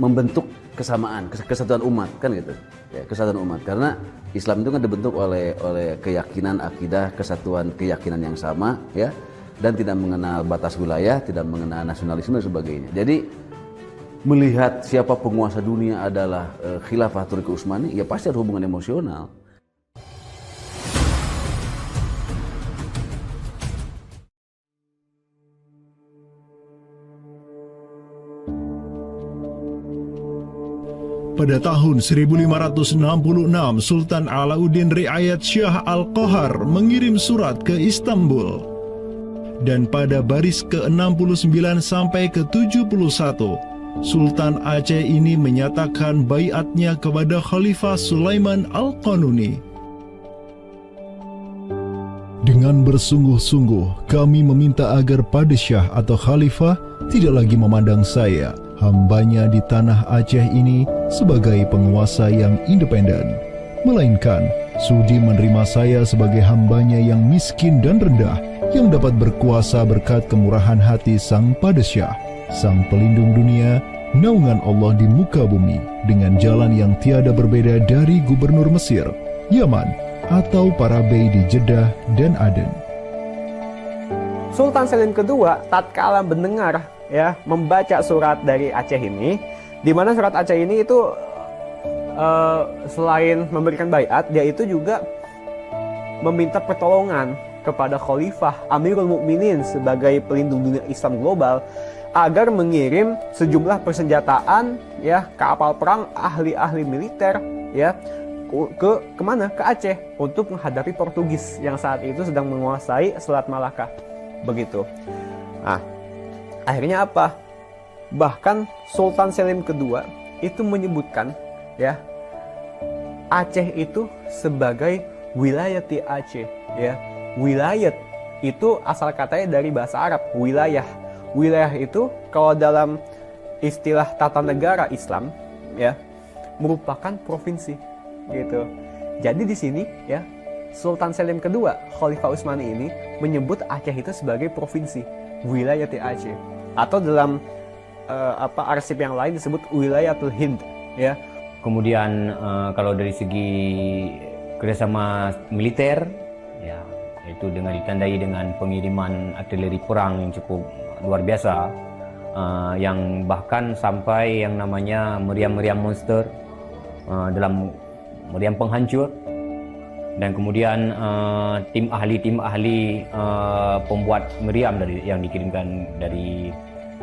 membentuk kesamaan, kesatuan umat kan gitu. Ya, kesatuan umat karena Islam itu kan dibentuk oleh oleh keyakinan akidah, kesatuan keyakinan yang sama ya dan tidak mengenal batas wilayah, tidak mengenal nasionalisme dan sebagainya. Jadi melihat siapa penguasa dunia adalah uh, khilafah Turki Utsmani, ya pasti ada hubungan emosional. Pada tahun 1566, Sultan Alauddin Riayat Syah Al-Qahar mengirim surat ke Istanbul. Dan pada baris ke-69 sampai ke-71, Sultan Aceh ini menyatakan bayatnya kepada Khalifah Sulaiman Al-Qanuni. Dengan bersungguh-sungguh, kami meminta agar Padishah atau Khalifah tidak lagi memandang saya, hambanya di tanah Aceh ini, sebagai penguasa yang independen. Melainkan, sudi menerima saya sebagai hambanya yang miskin dan rendah, yang dapat berkuasa berkat kemurahan hati Sang Padishah sang pelindung dunia, naungan Allah di muka bumi dengan jalan yang tiada berbeda dari gubernur Mesir, Yaman, atau para bey di Jeddah dan Aden. Sultan Selim kedua tatkala mendengar ya membaca surat dari Aceh ini, di mana surat Aceh ini itu uh, selain memberikan bayat, dia itu juga meminta pertolongan kepada Khalifah Amirul Mukminin sebagai pelindung dunia Islam global agar mengirim sejumlah persenjataan ya kapal perang ahli-ahli militer ya ke ke mana ke Aceh untuk menghadapi Portugis yang saat itu sedang menguasai Selat Malaka. Begitu. Nah akhirnya apa? Bahkan Sultan Selim kedua itu menyebutkan ya Aceh itu sebagai wilayah di Aceh ya. Wilayah itu asal katanya dari bahasa Arab wilayah. Wilayah itu kalau dalam istilah tata negara Islam ya merupakan provinsi gitu. Jadi di sini ya Sultan Selim kedua Khalifah Utsmani ini menyebut Aceh itu sebagai provinsi wilayah Aceh atau dalam uh, apa arsip yang lain disebut wilayatul Hind ya. Kemudian uh, kalau dari segi kerjasama militer ya itu dengan ditandai dengan pengiriman artileri perang yang cukup luar biasa uh, yang bahkan sampai yang namanya meriam-meriam monster uh, dalam meriam penghancur dan kemudian uh, tim ahli tim ahli uh, pembuat meriam dari yang dikirimkan dari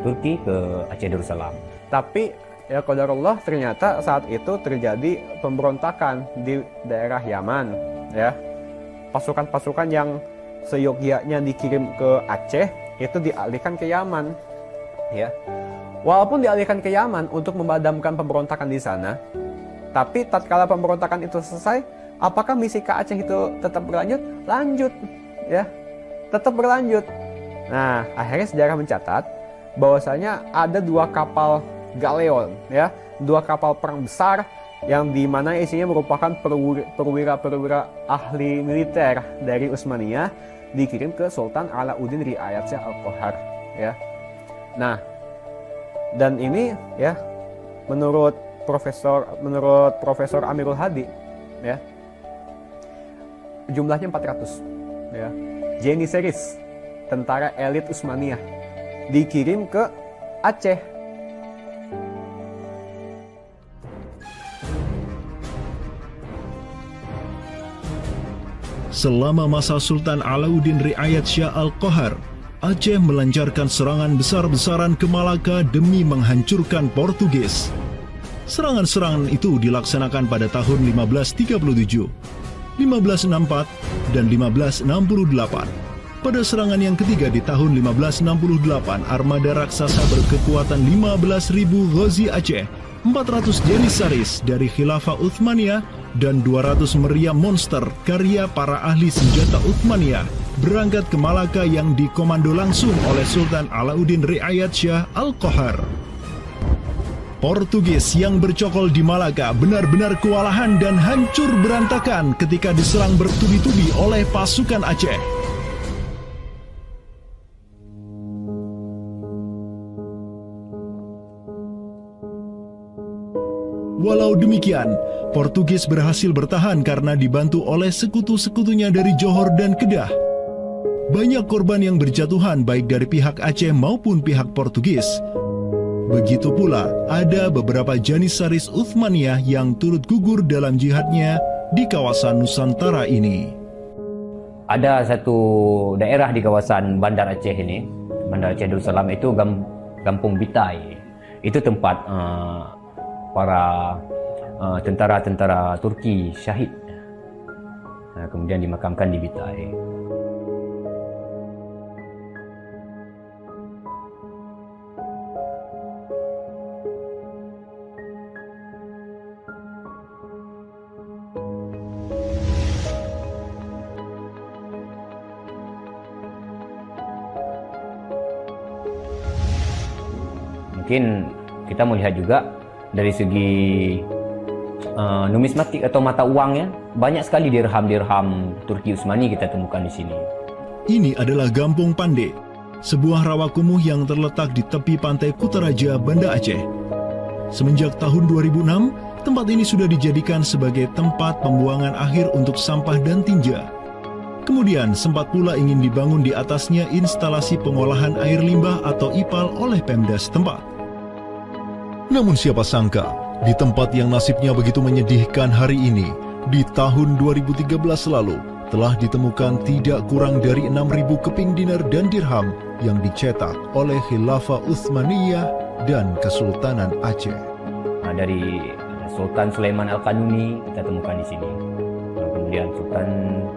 Turki ke Aceh Darussalam. Tapi ya Allah ternyata saat itu terjadi pemberontakan di daerah Yaman ya. Pasukan-pasukan yang seyogyanya dikirim ke Aceh itu dialihkan ke Yaman ya. Walaupun dialihkan ke Yaman untuk memadamkan pemberontakan di sana, tapi tatkala pemberontakan itu selesai, Apakah misi ke Aceh itu tetap berlanjut? Lanjut, ya, tetap berlanjut. Nah, akhirnya sejarah mencatat bahwasanya ada dua kapal galeon, ya, dua kapal perang besar yang di mana isinya merupakan perwira-perwira ahli militer dari Utsmaniyah dikirim ke Sultan Alauddin Riayat Shah Al-Qahar, ya. Nah, dan ini ya menurut Profesor menurut Profesor Amirul Hadi ya jumlahnya 400 ya. Series tentara elit Utsmaniyah dikirim ke Aceh Selama masa Sultan Alauddin Riayat Shah Al-Qahar, Aceh melancarkan serangan besar-besaran ke Malaka demi menghancurkan Portugis. Serangan-serangan itu dilaksanakan pada tahun 1537 1564, dan 1568. Pada serangan yang ketiga di tahun 1568, armada raksasa berkekuatan 15.000 Ghazi Aceh, 400 Janisaris dari Khilafah Uthmaniyah, dan 200 meriam monster karya para ahli senjata Uthmaniyah berangkat ke Malaka yang dikomando langsung oleh Sultan Alauddin Riayat Shah Al-Qahar. Portugis yang bercokol di Malaga benar-benar kewalahan dan hancur berantakan ketika diserang bertubi-tubi oleh pasukan Aceh. Walau demikian, Portugis berhasil bertahan karena dibantu oleh sekutu-sekutunya dari Johor dan Kedah. Banyak korban yang berjatuhan baik dari pihak Aceh maupun pihak Portugis, Begitu pula, ada beberapa Janissaris Uthmaniyah yang turut gugur dalam jihadnya di kawasan Nusantara ini. Ada satu daerah di kawasan Bandar Aceh ini, Bandar Aceh Darussalam itu Kampung Bitai. Itu tempat uh, para uh, tentara-tentara Turki syahid. Uh, kemudian dimakamkan di Bitai. Mungkin kita melihat juga dari segi uh, numismatik atau mata uangnya banyak sekali dirham-dirham Turki Utsmani kita temukan di sini. Ini adalah Gampung Pande, sebuah rawa kumuh yang terletak di tepi pantai Kutaraja, Banda Aceh. Semenjak tahun 2006, tempat ini sudah dijadikan sebagai tempat pembuangan akhir untuk sampah dan tinja. Kemudian sempat pula ingin dibangun di atasnya instalasi pengolahan air limbah atau IPAL oleh Pemda setempat. Namun siapa sangka, di tempat yang nasibnya begitu menyedihkan hari ini, di tahun 2013 lalu, telah ditemukan tidak kurang dari 6.000 keping dinar dan dirham yang dicetak oleh Khilafah Uthmaniyah dan Kesultanan Aceh. Nah, dari Sultan Sulaiman Al-Kanuni kita temukan di sini. Kemudian Sultan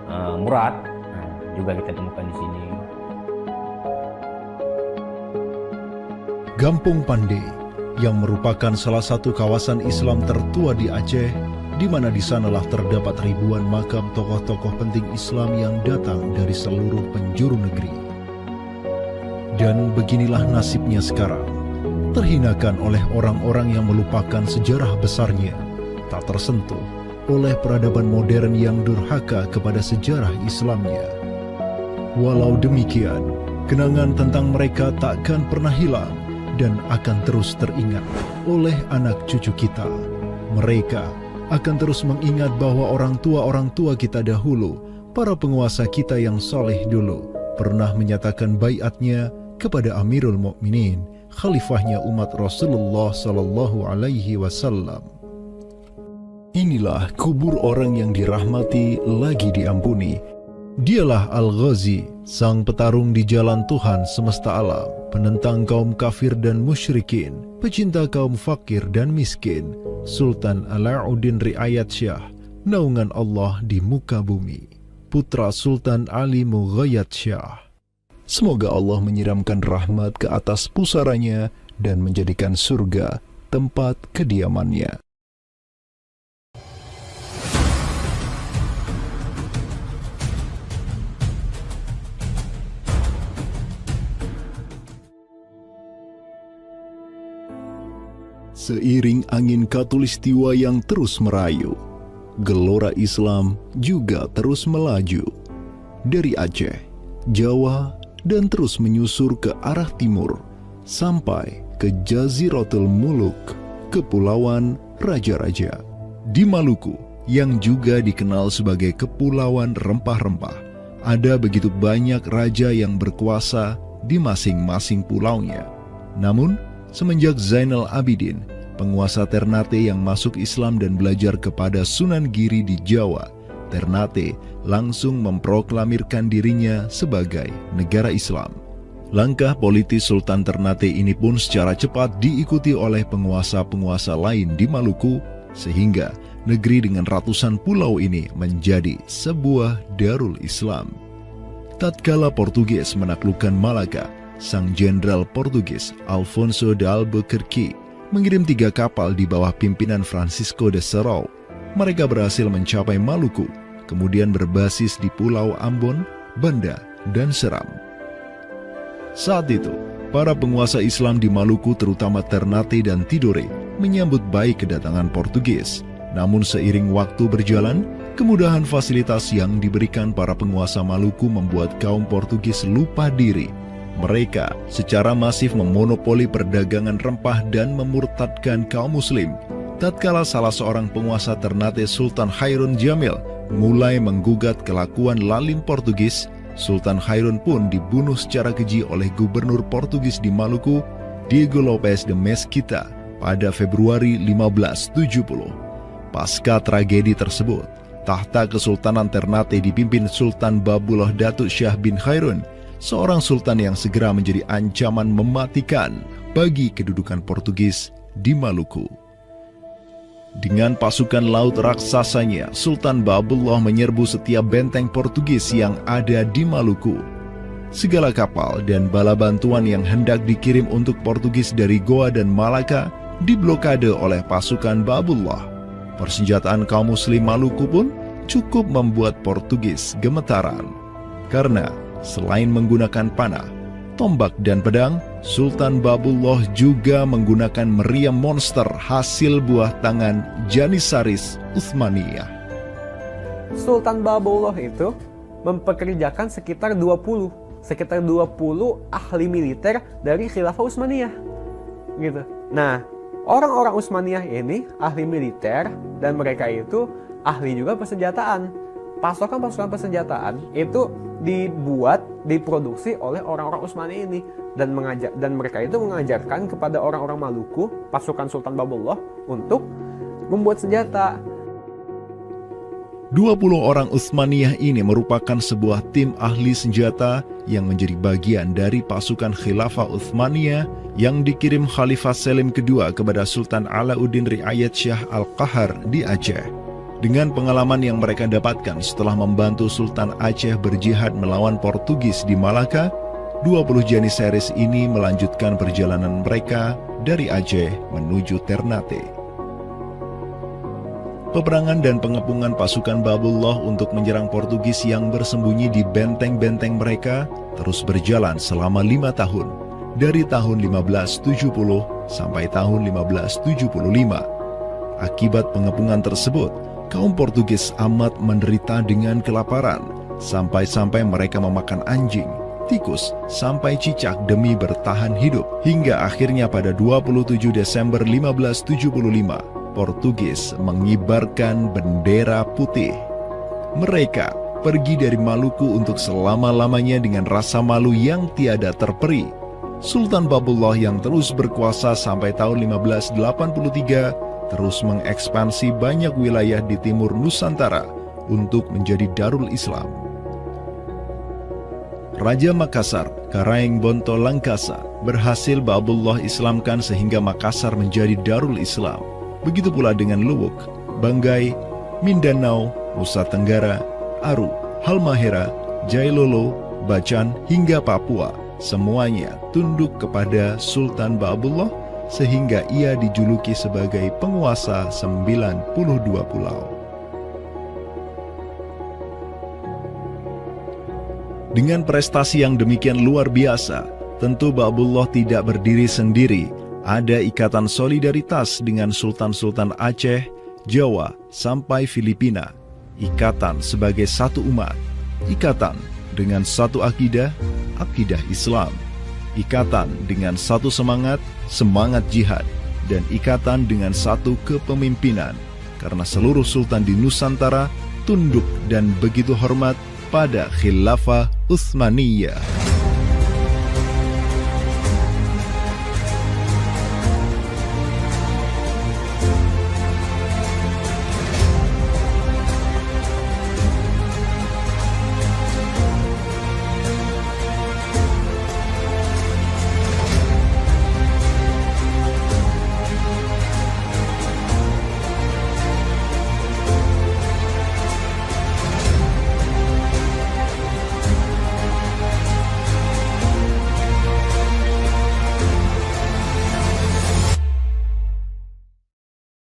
uh, Murad nah, juga kita temukan di sini. Gampung Pandai yang merupakan salah satu kawasan Islam tertua di Aceh, di mana di sanalah terdapat ribuan makam tokoh-tokoh penting Islam yang datang dari seluruh penjuru negeri. Dan beginilah nasibnya sekarang, terhinakan oleh orang-orang yang melupakan sejarah besarnya, tak tersentuh oleh peradaban modern yang durhaka kepada sejarah Islamnya. Walau demikian, kenangan tentang mereka takkan pernah hilang dan akan terus teringat oleh anak cucu kita. Mereka akan terus mengingat bahwa orang tua-orang tua kita dahulu, para penguasa kita yang soleh dulu, pernah menyatakan bayatnya kepada Amirul Mukminin, khalifahnya umat Rasulullah Sallallahu Alaihi Wasallam. Inilah kubur orang yang dirahmati lagi diampuni. Dialah Al-Ghazi, sang petarung di jalan Tuhan semesta alam, penentang kaum kafir dan musyrikin, pecinta kaum fakir dan miskin, Sultan Alauddin Riayat Syah, naungan Allah di muka bumi, putra Sultan Ali Mughayat Syah. Semoga Allah menyiramkan rahmat ke atas pusaranya dan menjadikan surga tempat kediamannya. Seiring angin katulistiwa yang terus merayu, gelora Islam juga terus melaju. Dari Aceh, Jawa, dan terus menyusur ke arah timur, sampai ke Jaziratul Muluk, Kepulauan Raja-Raja. Di Maluku, yang juga dikenal sebagai Kepulauan Rempah-Rempah, ada begitu banyak raja yang berkuasa di masing-masing pulaunya. Namun, semenjak Zainal Abidin, penguasa Ternate yang masuk Islam dan belajar kepada Sunan Giri di Jawa, Ternate langsung memproklamirkan dirinya sebagai negara Islam. Langkah politis Sultan Ternate ini pun secara cepat diikuti oleh penguasa-penguasa lain di Maluku, sehingga negeri dengan ratusan pulau ini menjadi sebuah darul Islam. Tatkala Portugis menaklukkan Malaka, sang jenderal Portugis Alfonso de Albuquerque mengirim tiga kapal di bawah pimpinan Francisco de Serau. Mereka berhasil mencapai Maluku, kemudian berbasis di Pulau Ambon, Banda, dan Seram. Saat itu, para penguasa Islam di Maluku terutama Ternate dan Tidore menyambut baik kedatangan Portugis. Namun seiring waktu berjalan, kemudahan fasilitas yang diberikan para penguasa Maluku membuat kaum Portugis lupa diri. Mereka secara masif memonopoli perdagangan rempah dan memurtadkan kaum muslim. Tatkala salah seorang penguasa Ternate Sultan Hairun Jamil mulai menggugat kelakuan lalim Portugis, Sultan Hairun pun dibunuh secara keji oleh gubernur Portugis di Maluku, Diego Lopes de Mesquita, pada Februari 1570. Pasca tragedi tersebut, tahta Kesultanan Ternate dipimpin Sultan Babullah Datuk Syah bin Khairun, seorang sultan yang segera menjadi ancaman mematikan bagi kedudukan Portugis di Maluku. Dengan pasukan laut raksasanya, Sultan Babullah menyerbu setiap benteng Portugis yang ada di Maluku. Segala kapal dan bala bantuan yang hendak dikirim untuk Portugis dari Goa dan Malaka diblokade oleh pasukan Babullah. Persenjataan kaum muslim Maluku pun cukup membuat Portugis gemetaran. Karena selain menggunakan panah, tombak dan pedang, Sultan Babullah juga menggunakan meriam monster hasil buah tangan Janissaris Utsmaniyah. Sultan Babullah itu mempekerjakan sekitar 20 sekitar 20 ahli militer dari Khilafah Utsmaniyah. Gitu. Nah, orang-orang Utsmaniyah ini ahli militer dan mereka itu ahli juga persenjataan. Pasokan-pasokan persenjataan itu dibuat, diproduksi oleh orang-orang Utsmani ini dan mengajar dan mereka itu mengajarkan kepada orang-orang Maluku, pasukan Sultan Babullah untuk membuat senjata. 20 orang Utsmaniyah ini merupakan sebuah tim ahli senjata yang menjadi bagian dari pasukan Khilafah Utsmaniyah yang dikirim Khalifah Selim II kepada Sultan Alauddin Riayat Syah Al-Qahar di Aceh. Dengan pengalaman yang mereka dapatkan setelah membantu Sultan Aceh berjihad melawan Portugis di Malaka, 20 Janissaries ini melanjutkan perjalanan mereka dari Aceh menuju Ternate. Peperangan dan pengepungan pasukan Babullah untuk menyerang Portugis yang bersembunyi di benteng-benteng mereka terus berjalan selama lima tahun, dari tahun 1570 sampai tahun 1575. Akibat pengepungan tersebut, kaum Portugis amat menderita dengan kelaparan, sampai-sampai mereka memakan anjing, tikus, sampai cicak demi bertahan hidup. Hingga akhirnya pada 27 Desember 1575, Portugis mengibarkan bendera putih. Mereka pergi dari Maluku untuk selama-lamanya dengan rasa malu yang tiada terperi. Sultan Babullah yang terus berkuasa sampai tahun 1583 terus mengekspansi banyak wilayah di timur Nusantara untuk menjadi Darul Islam. Raja Makassar, Karaeng Bonto Langkasa, berhasil Babullah Islamkan sehingga Makassar menjadi Darul Islam. Begitu pula dengan Luwuk, Banggai, Mindanao, Nusa Tenggara, Aru, Halmahera, Jailolo, Bacan, hingga Papua. Semuanya tunduk kepada Sultan Babullah sehingga ia dijuluki sebagai penguasa 92 pulau. Dengan prestasi yang demikian luar biasa, tentu Babullah tidak berdiri sendiri. Ada ikatan solidaritas dengan sultan-sultan Aceh, Jawa, sampai Filipina. Ikatan sebagai satu umat. Ikatan dengan satu akidah, akidah Islam ikatan dengan satu semangat, semangat jihad, dan ikatan dengan satu kepemimpinan, karena seluruh sultan di Nusantara tunduk dan begitu hormat pada khilafah Utsmaniyah.